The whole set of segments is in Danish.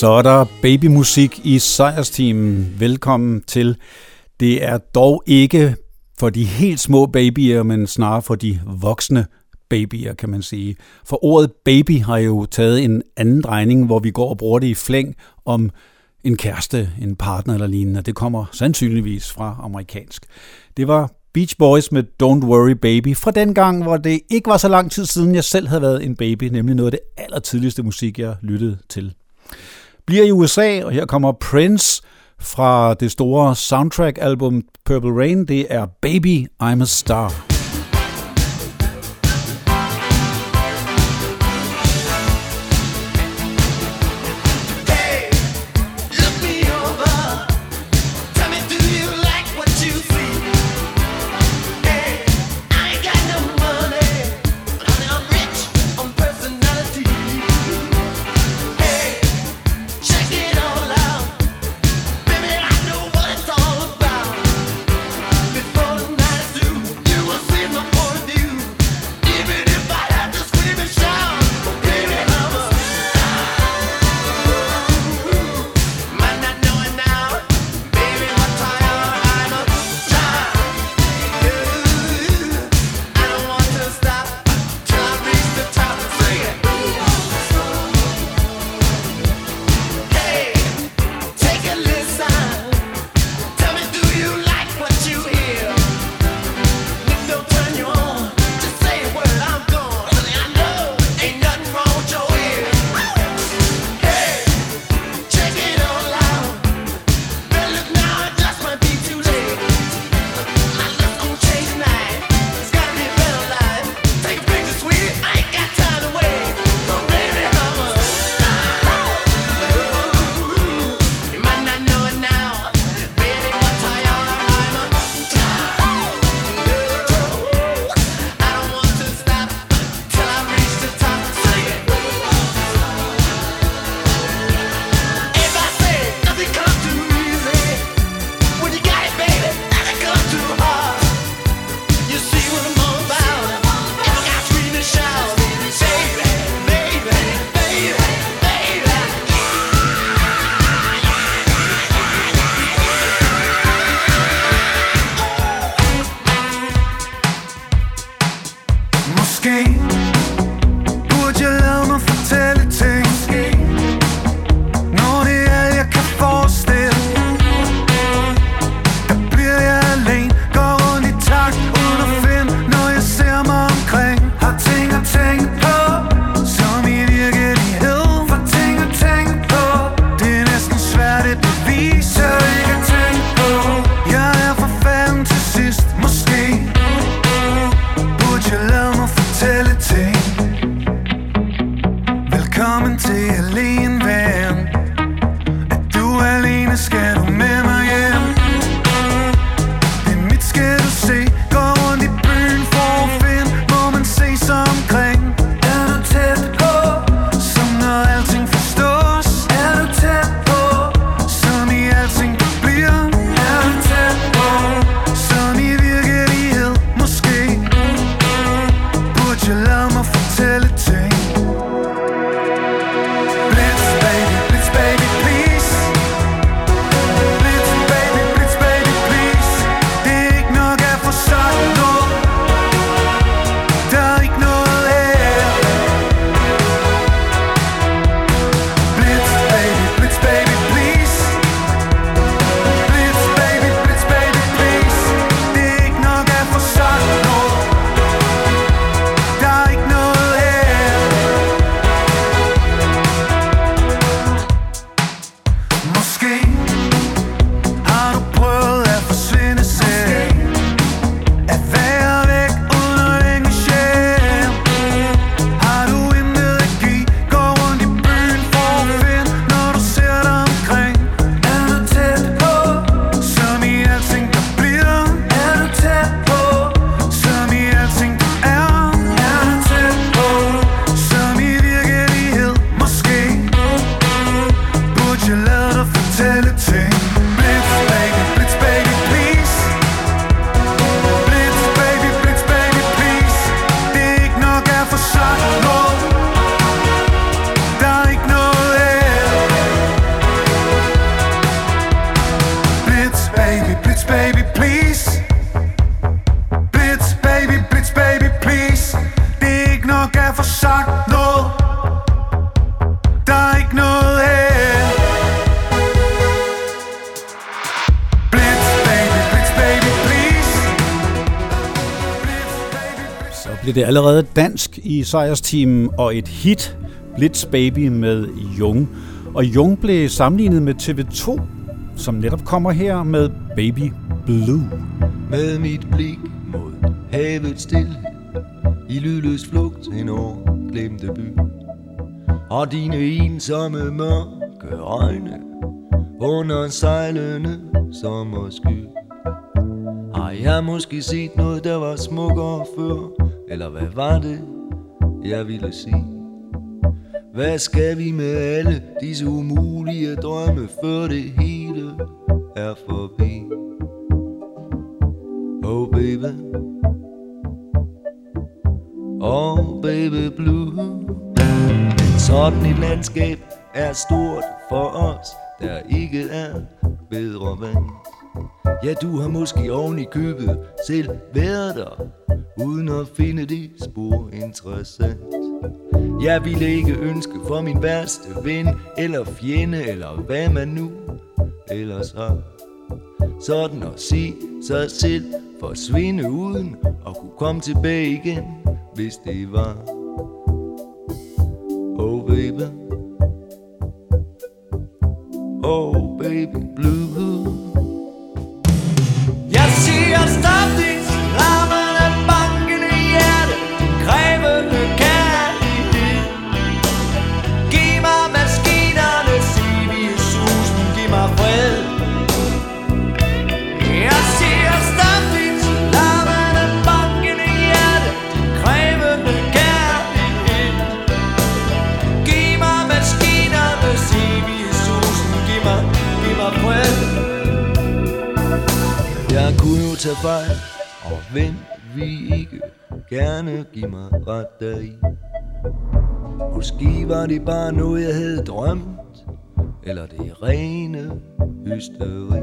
Så er der babymusik i sejrsteamen. Velkommen til. Det er dog ikke for de helt små babyer, men snarere for de voksne babyer, kan man sige. For ordet baby har jo taget en anden drejning, hvor vi går og bruger det i flæng om en kæreste, en partner eller lignende. Det kommer sandsynligvis fra amerikansk. Det var Beach Boys med Don't Worry Baby fra den gang, hvor det ikke var så lang tid siden, jeg selv havde været en baby, nemlig noget af det allertidligste musik, jeg lyttede til bliver i USA, og her kommer Prince fra det store soundtrack-album Purple Rain. Det er Baby, I'm a Star. Blev det allerede dansk i sejrsteamen og et hit, Blitz Baby med Jung. Og Jung blev sammenlignet med TV2, som netop kommer her med Baby Blue. Med mit blik mod havet stille, i lydløs flugt en år glemte by. Og dine ensomme mørke øjne under sejlende sommersky. Har jeg måske set noget, der var smukkere før? Eller hvad var det, jeg ville sige? Hvad skal vi med alle disse umulige drømme, før det hele er forbi? Oh baby Oh baby blue Sådan et landskab er stort for os Der ikke er bedre vand Ja, du har måske oven i købet selv været der Uden at finde det spor interessant. Jeg ville ikke ønske for min værste ven Eller fjende, eller hvad man nu ellers har. Sådan at se sig selv forsvinde uden At kunne komme tilbage igen, hvis det var. Oh baby. Oh baby blue gerne give mig ret deri. Måske var det bare noget, jeg havde drømt, eller det rene hysteri.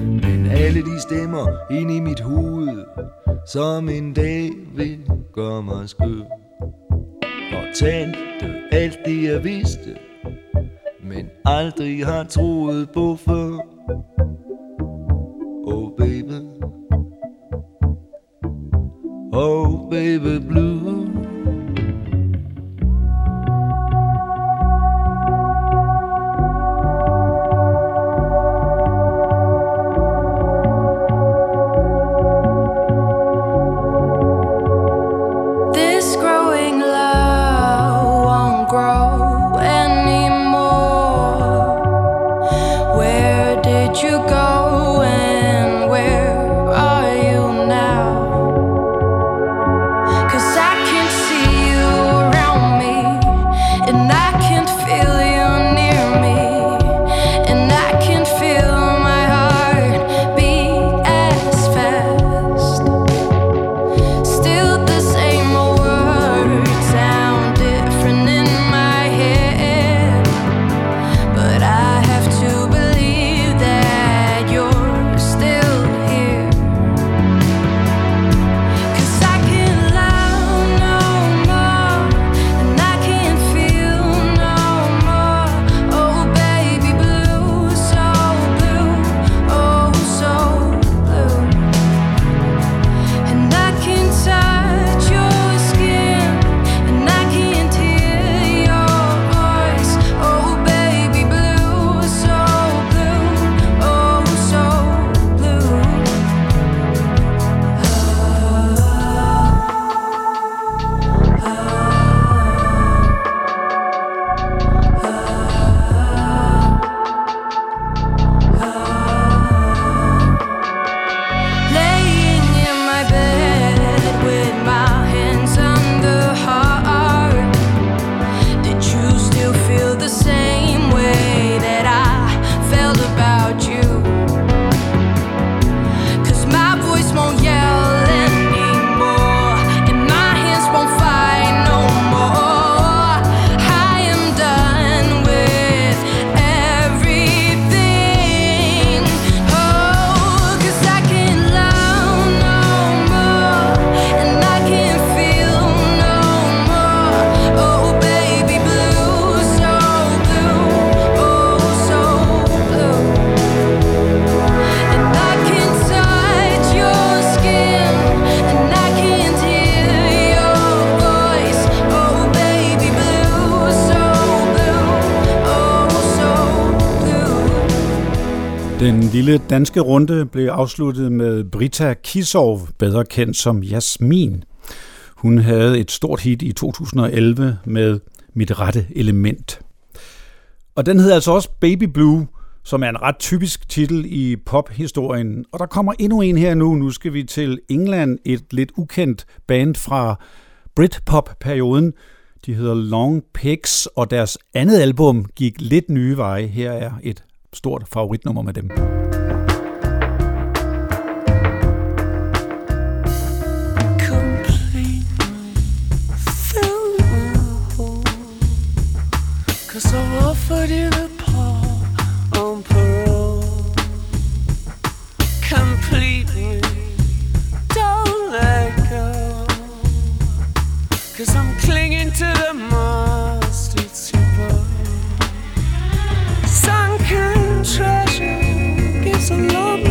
Men alle de stemmer ind i mit hoved, som en dag vil gøre mig skør. Og talte alt det, jeg vidste, men aldrig har troet på før. Oh baby blue Den lille danske runde blev afsluttet med Brita Kisov, bedre kendt som Jasmin. Hun havde et stort hit i 2011 med Mit rette element. Og den hedder altså også Baby Blue, som er en ret typisk titel i pophistorien. Og der kommer endnu en her nu. Nu skal vi til England, et lidt ukendt band fra Britpop-perioden. De hedder Long Pigs, og deres andet album gik lidt nye veje. Her er et stort favoritnummer med dem. Cause I offered you the paw on parole Completely Don't let go Cause I'm clinging to the mast treasure Gives a lot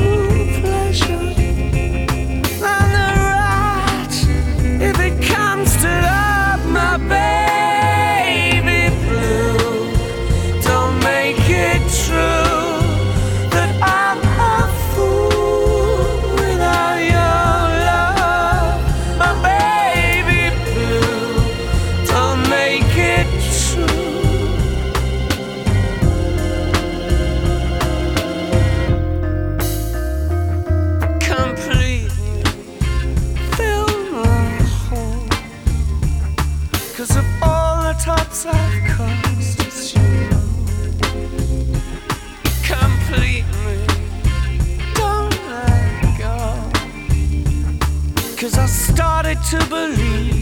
tops I've crossed, it's you. Completely don't let go. Cause I started to believe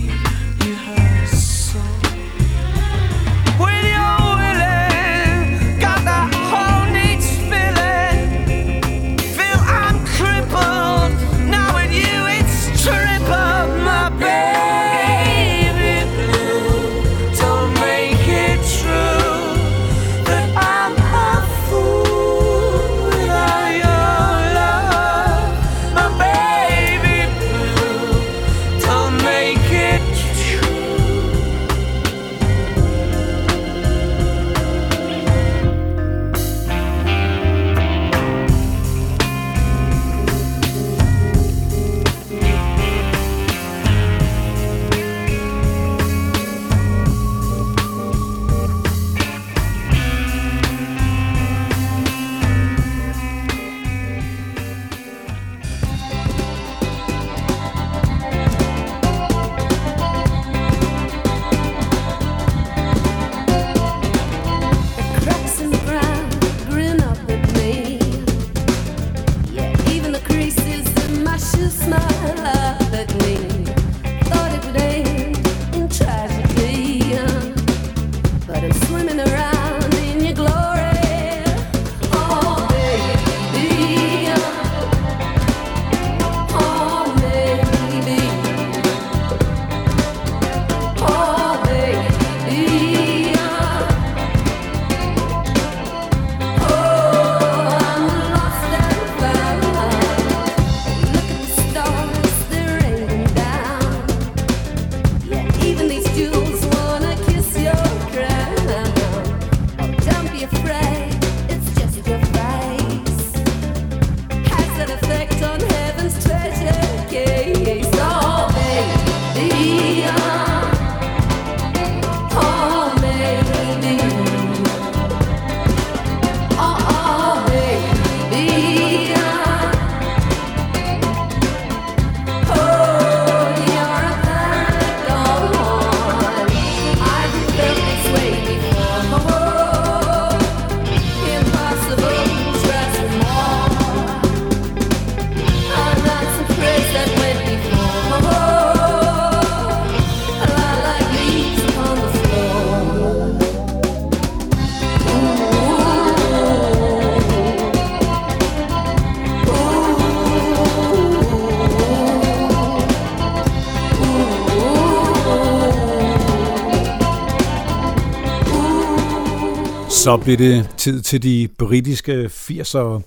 Så blev det tid til de britiske 80'ere.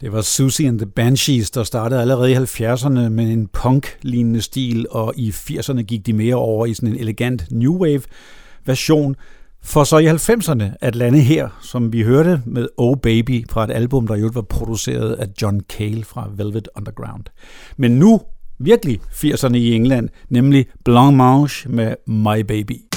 Det var Susie and the Banshees, der startede allerede i 70'erne med en punk-lignende stil, og i 80'erne gik de mere over i sådan en elegant new wave version, For så i 90'erne at lande her, som vi hørte med Oh Baby fra et album, der jo var produceret af John Cale fra Velvet Underground. Men nu virkelig 80'erne i England, nemlig Blanc Mange med My Baby.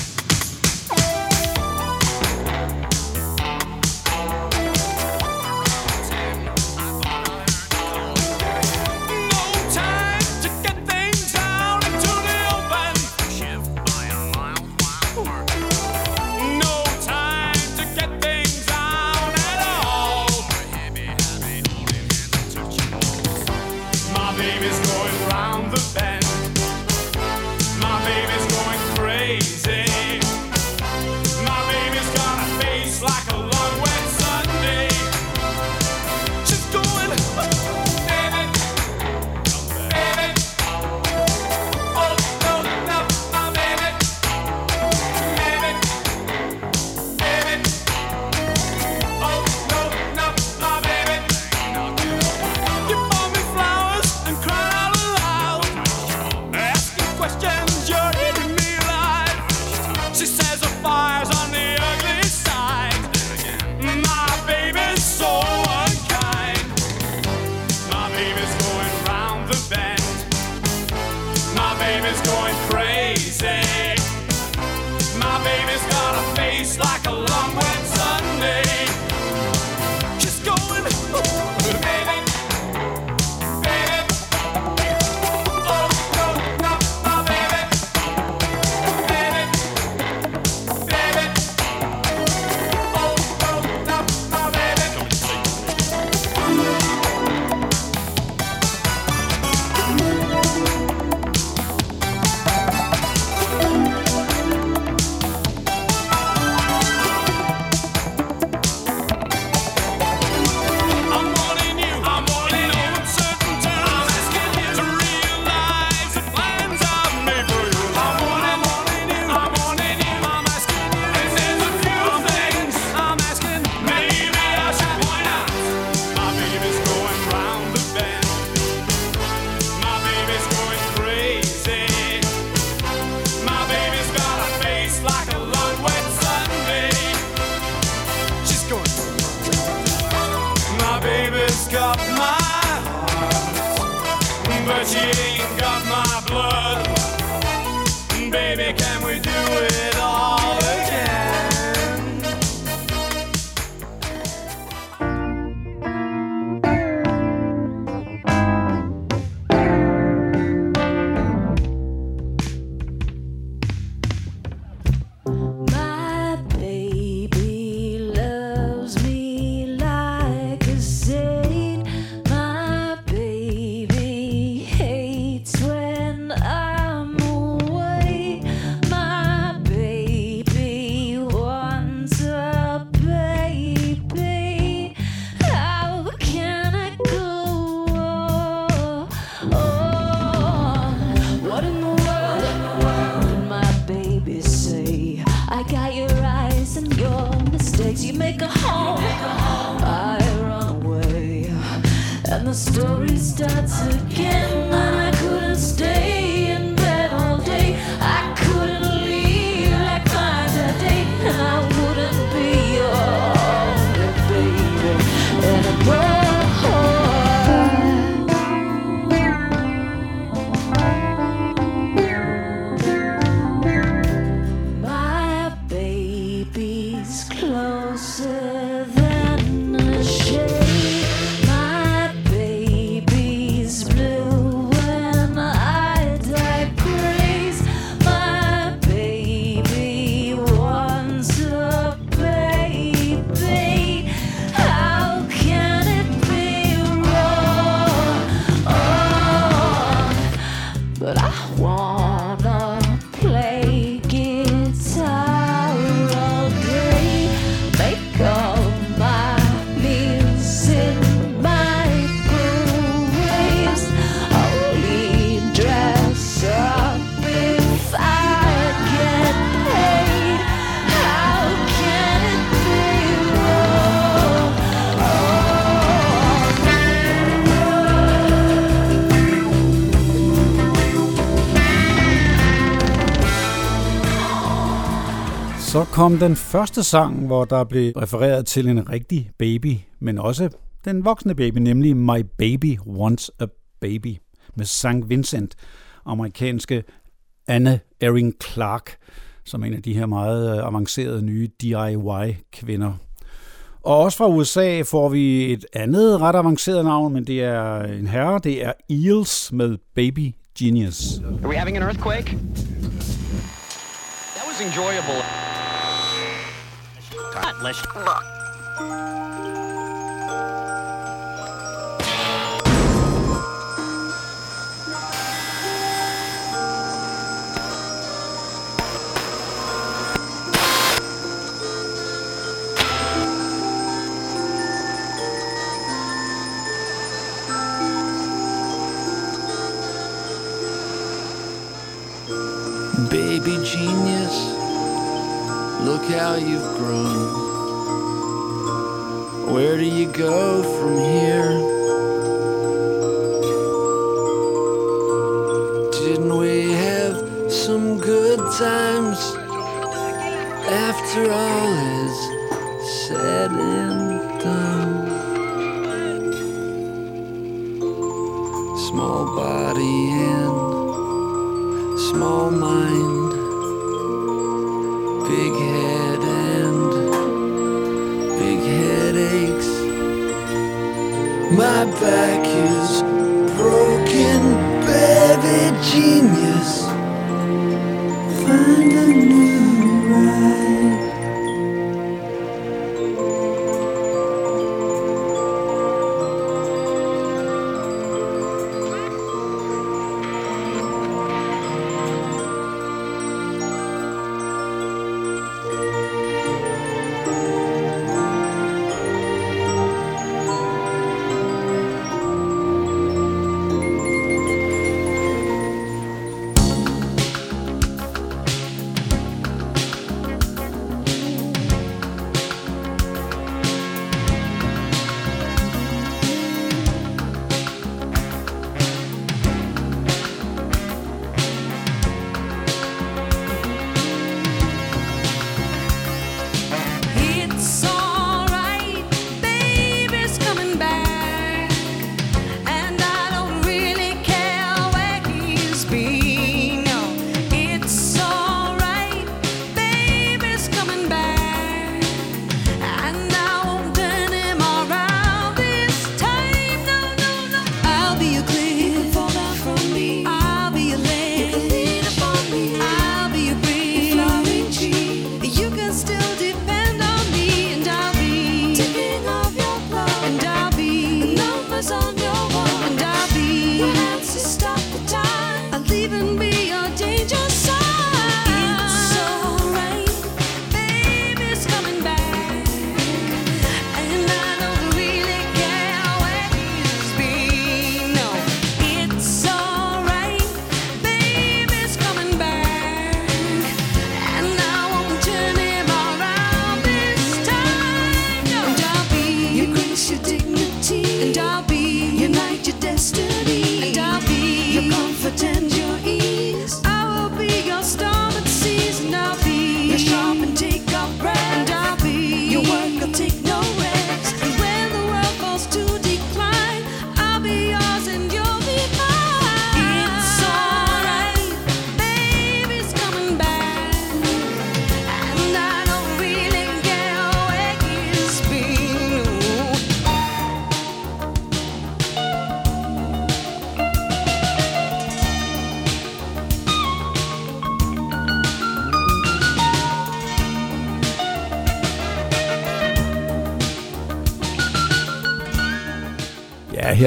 Kom den første sang, hvor der blev refereret til en rigtig baby, men også den voksne baby, nemlig My Baby Wants a Baby med St. Vincent, amerikanske Anne Erin Clark, som er en af de her meget øh, avancerede nye DIY-kvinder. Og også fra USA får vi et andet ret avanceret navn, men det er en herre, det er Eels med Baby Genius. Are we having an earthquake? That was enjoyable. Let's Baby look how you've grown. Where do you go from here?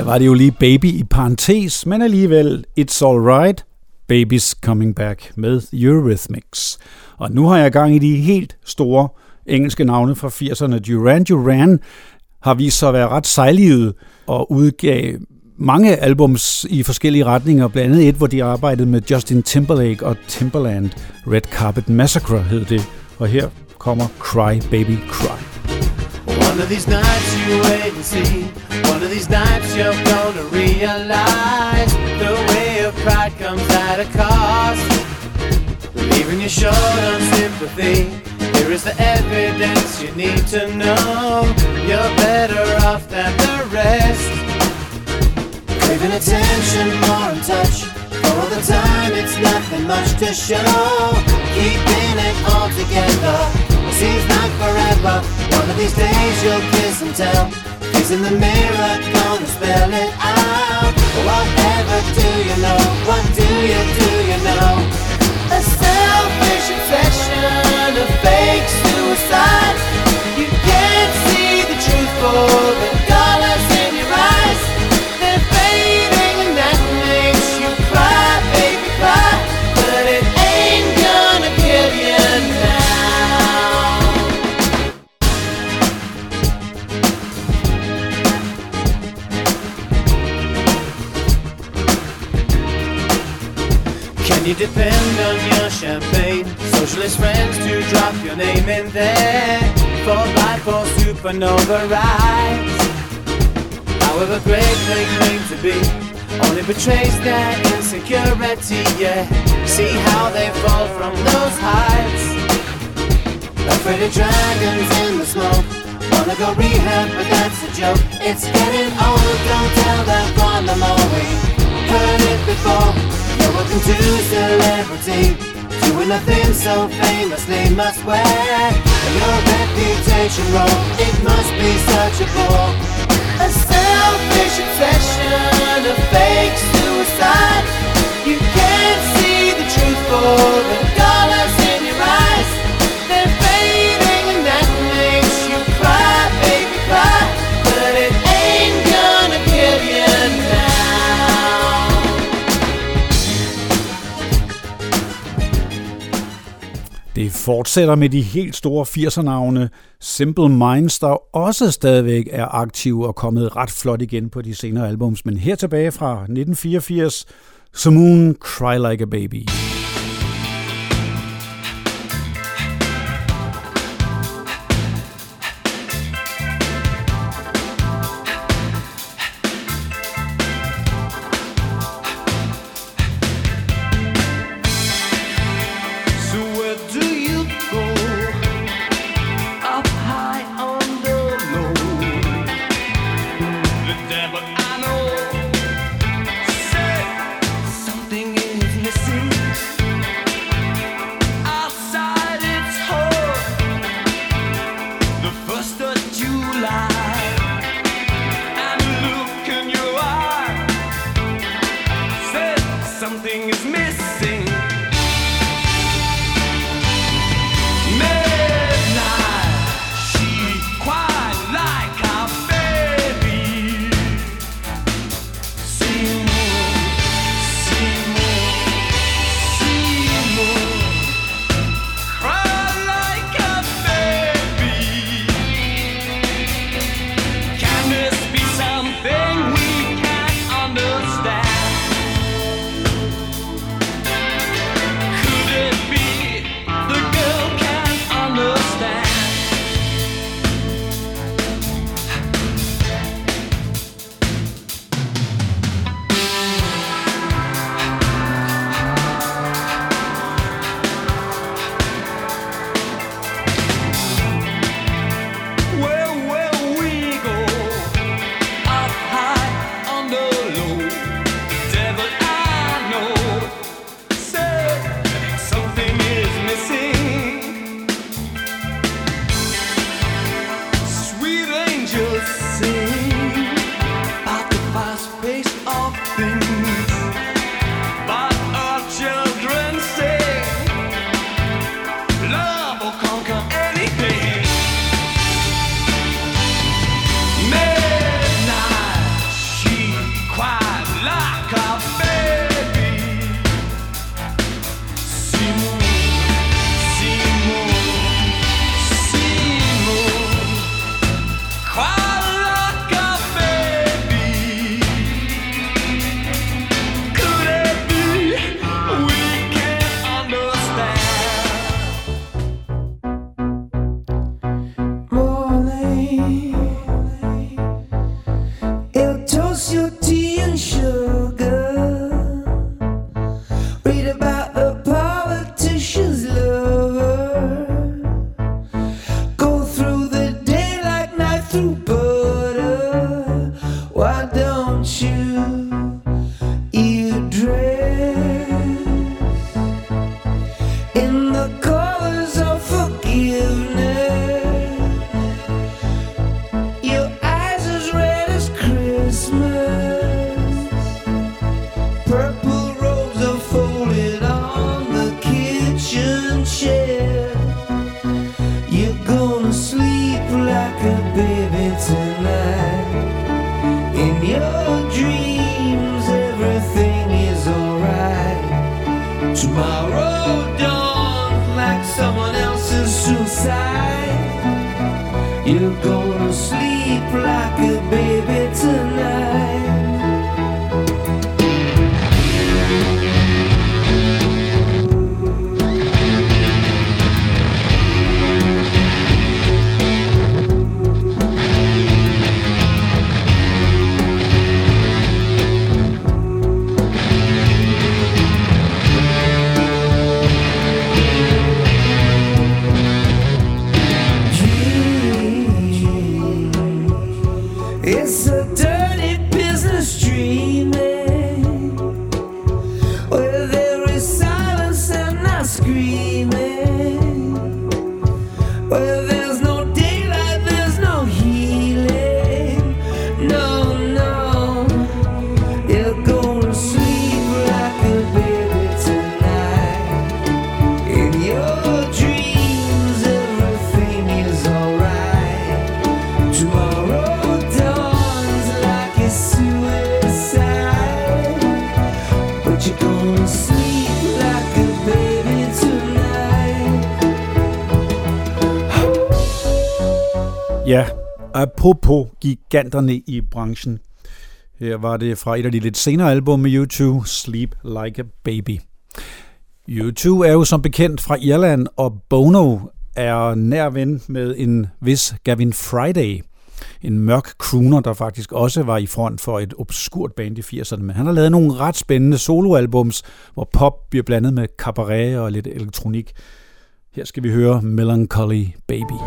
Var det jo lige Baby i parentes, men alligevel It's Alright, Baby's Coming Back med Eurythmics. Og nu har jeg gang i de helt store engelske navne fra 80'erne. Duran Duran har vist sig at være ret sejlivet og udgav mange albums i forskellige retninger, blandt andet et, hvor de arbejdede med Justin Timberlake og Timberland. Red Carpet Massacre hed det, og her kommer Cry Baby Cry. One of these nights you wait and see. One of these nights you're gonna realize the way of pride comes at a cost. Leaving you short on sympathy. Here is the evidence you need to know. You're better off than the rest. Craving attention, more in touch. For all the time, it's nothing much to show. Keeping it all together seems like forever. One of these days you'll kiss and tell. Face in the mirror, gonna spell it out. Whatever do you know? What do you do you know? A selfish obsession, a fake suicide. You can't see the truth for the dollars you depend on your champagne? Socialist friends to drop your name in there. 4x4 supernova rise. However great they claim to be, only betrays their insecurity, yeah. See how they fall from those heights. Afraid of dragons in the smoke. Wanna go rehab, but that's a joke. It's getting old, don't tell that one more we heard it before. You're welcome to celebrity. Doing nothing so famously must wear your reputation role. It must be such a bore. A selfish fortsætter med de helt store 80'er-navne. Simple Minds, der også stadigvæk er aktive og kommet ret flot igen på de senere albums. Men her tilbage fra 1984, Simone Cry Like a Baby. Apropos giganterne i branchen. Her var det fra et af de lidt senere album med U2, Sleep Like a Baby. U2 er jo som bekendt fra Irland, og Bono er nær ven med en vis Gavin Friday. En mørk crooner, der faktisk også var i front for et obskurt band i 80'erne. Men han har lavet nogle ret spændende soloalbums, hvor pop bliver blandet med cabaret og lidt elektronik. Her skal vi høre Melancholy Baby.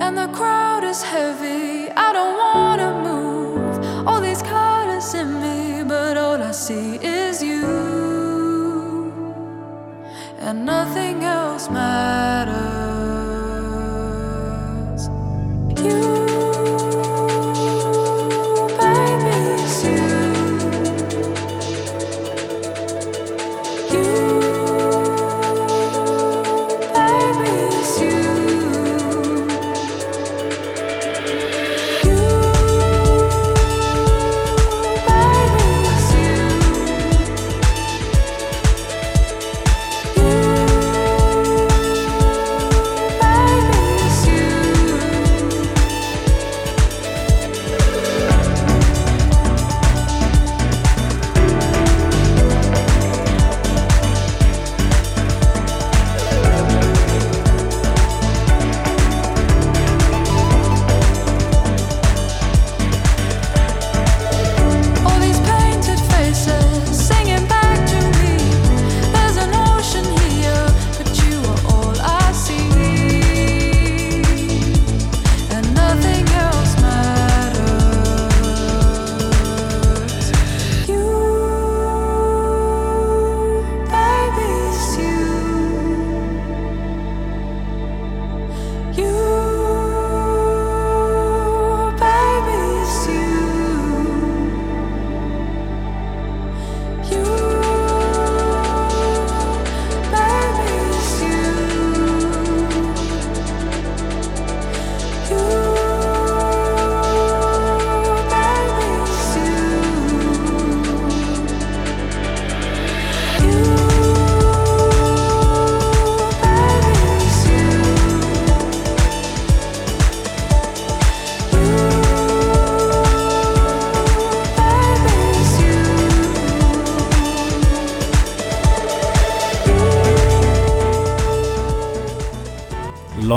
And the crowd is heavy, I don't wanna move. All these colors in me, but all I see is you and nothing else matters.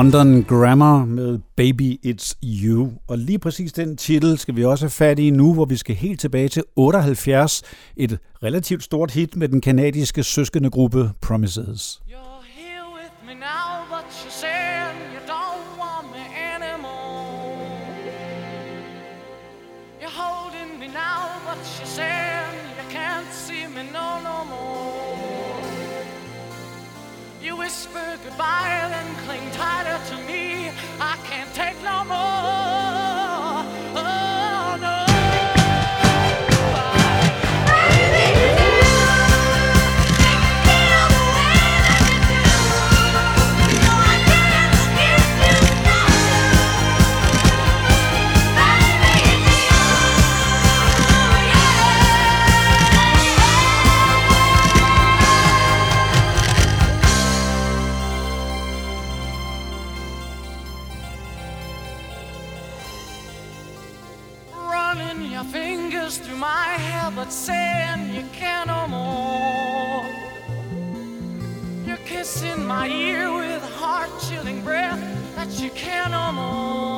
London Grammar med Baby It's You. Og lige præcis den titel skal vi også have fat i nu, hvor vi skal helt tilbage til 78. Et relativt stort hit med den kanadiske søskende gruppe Promises. You're here with me now, but you said you don't want me anymore. You're holding me now, but you said you can't see me no, more. You whisper goodbye, and to me. I can't take no more. no more.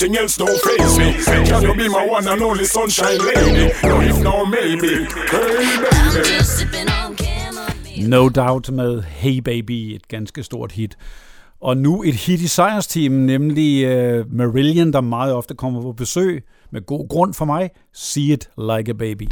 Nothing else don't face me. Can you be my one and only sunshine lady? No, if no, maybe. Hey, baby. No Doubt med Hey Baby, et ganske stort hit. Og nu et hit i sejrsteamen, nemlig uh, Marillion, der meget ofte kommer på besøg, med god grund for mig, See It Like a Baby.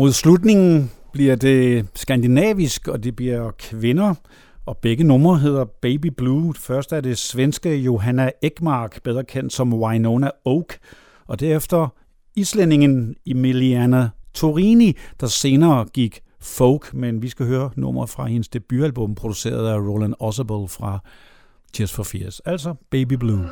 Mod slutningen bliver det skandinavisk, og det bliver kvinder. Og begge numre hedder Baby Blue. Først er det svenske Johanna Ekmark, bedre kendt som Winona Oak. Og derefter islændingen Emiliana Torini, der senere gik folk, men vi skal høre nummer fra hendes debutalbum, produceret af Roland Ossable fra Tears for Fears. Altså Baby Blue.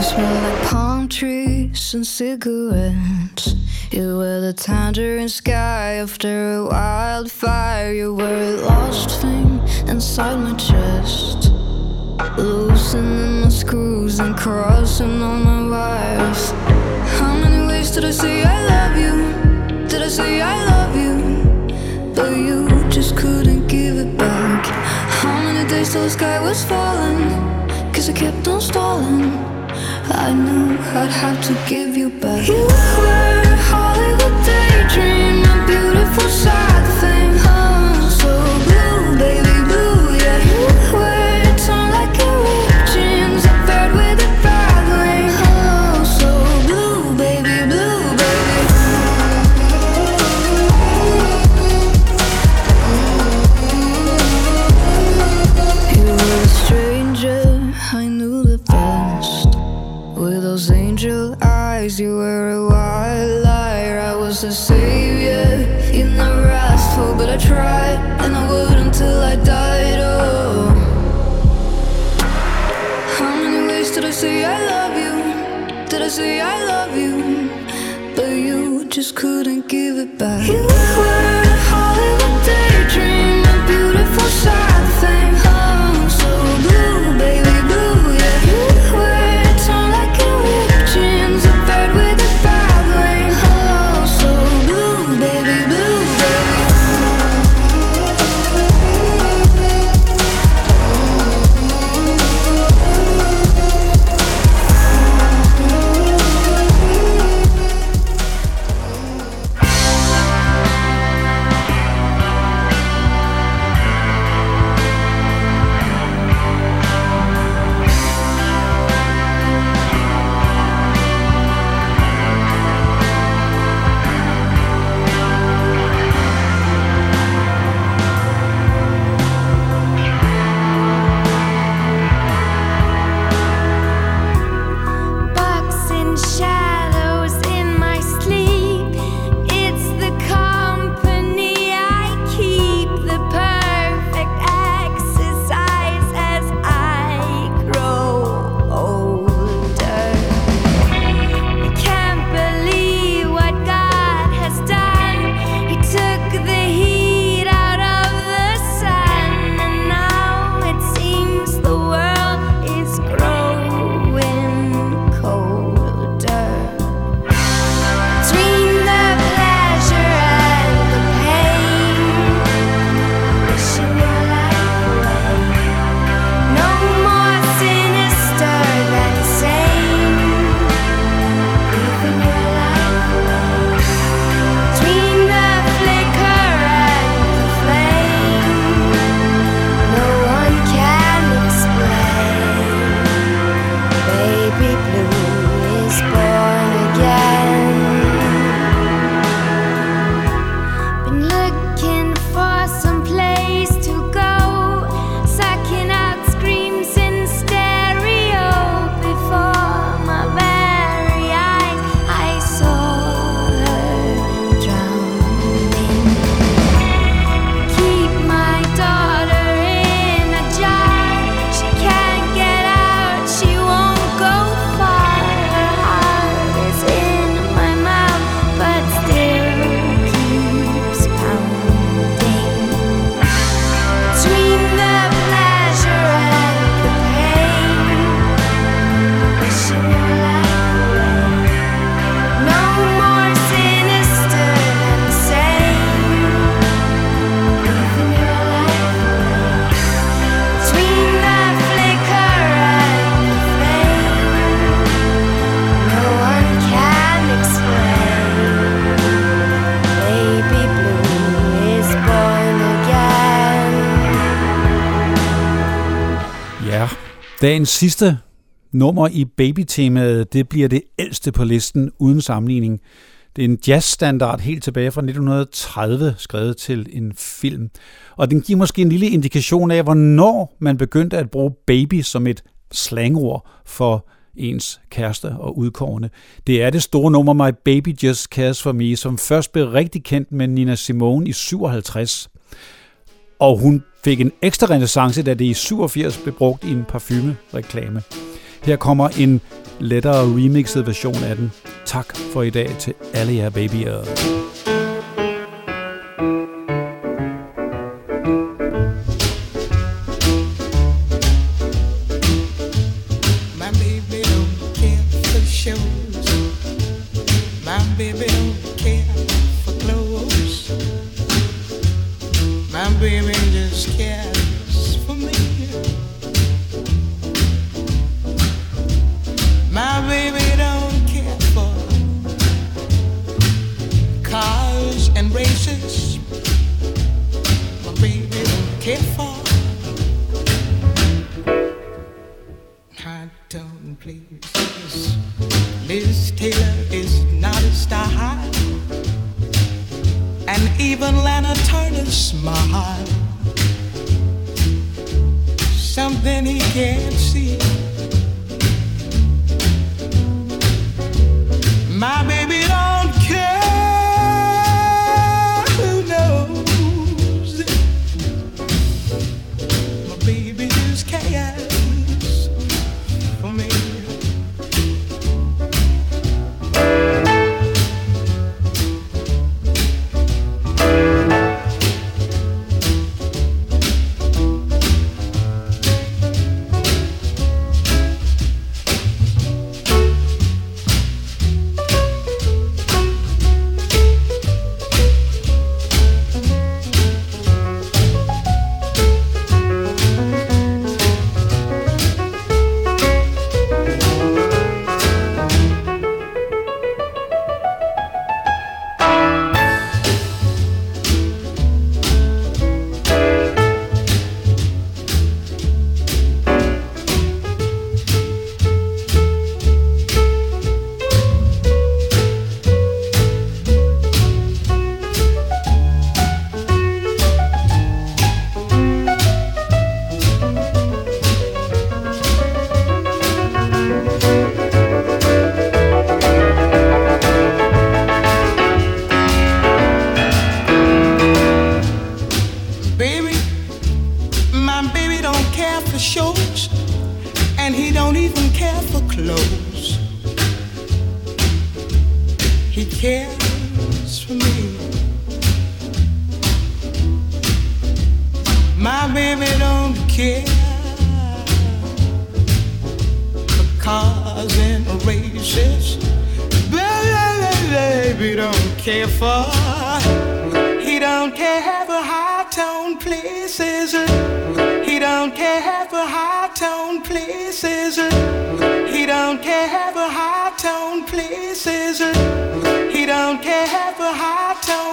You smell like palm trees and cigarettes. You were the tangerine sky after a wildfire. You were a lost thing inside my chest. Loosening my screws and crossing all my wires. How many ways did I say I love you? Did I say I love you? But you just couldn't give it back. How many days till the sky was falling? Cause I kept on stalling. I knew I'd have to give you back. You were a Hollywood daydream, a beautiful sad Dagens sidste nummer i babytemaet, det bliver det ældste på listen uden sammenligning. Det er en jazzstandard helt tilbage fra 1930, skrevet til en film. Og den giver måske en lille indikation af, hvornår man begyndte at bruge baby som et slangord for ens kæreste og udkårende. Det er det store nummer My Baby Just Cares For Me, som først blev rigtig kendt med Nina Simone i 57. Og hun fik en ekstra renaissance, da det i 87 blev brugt i en parfumereklame. Her kommer en lettere remixet version af den. Tak for i dag til alle jer babyer. Please. Liz Taylor is not a star high, and even Lana Turner's smile. Something he can't see. My baby don't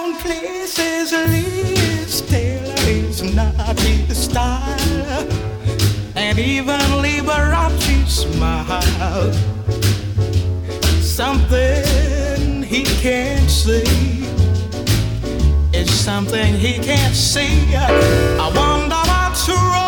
tone places. Liz Taylor is not his style, and even Liberace smile. Something he can't see is something he can't see. I wonder what's wrong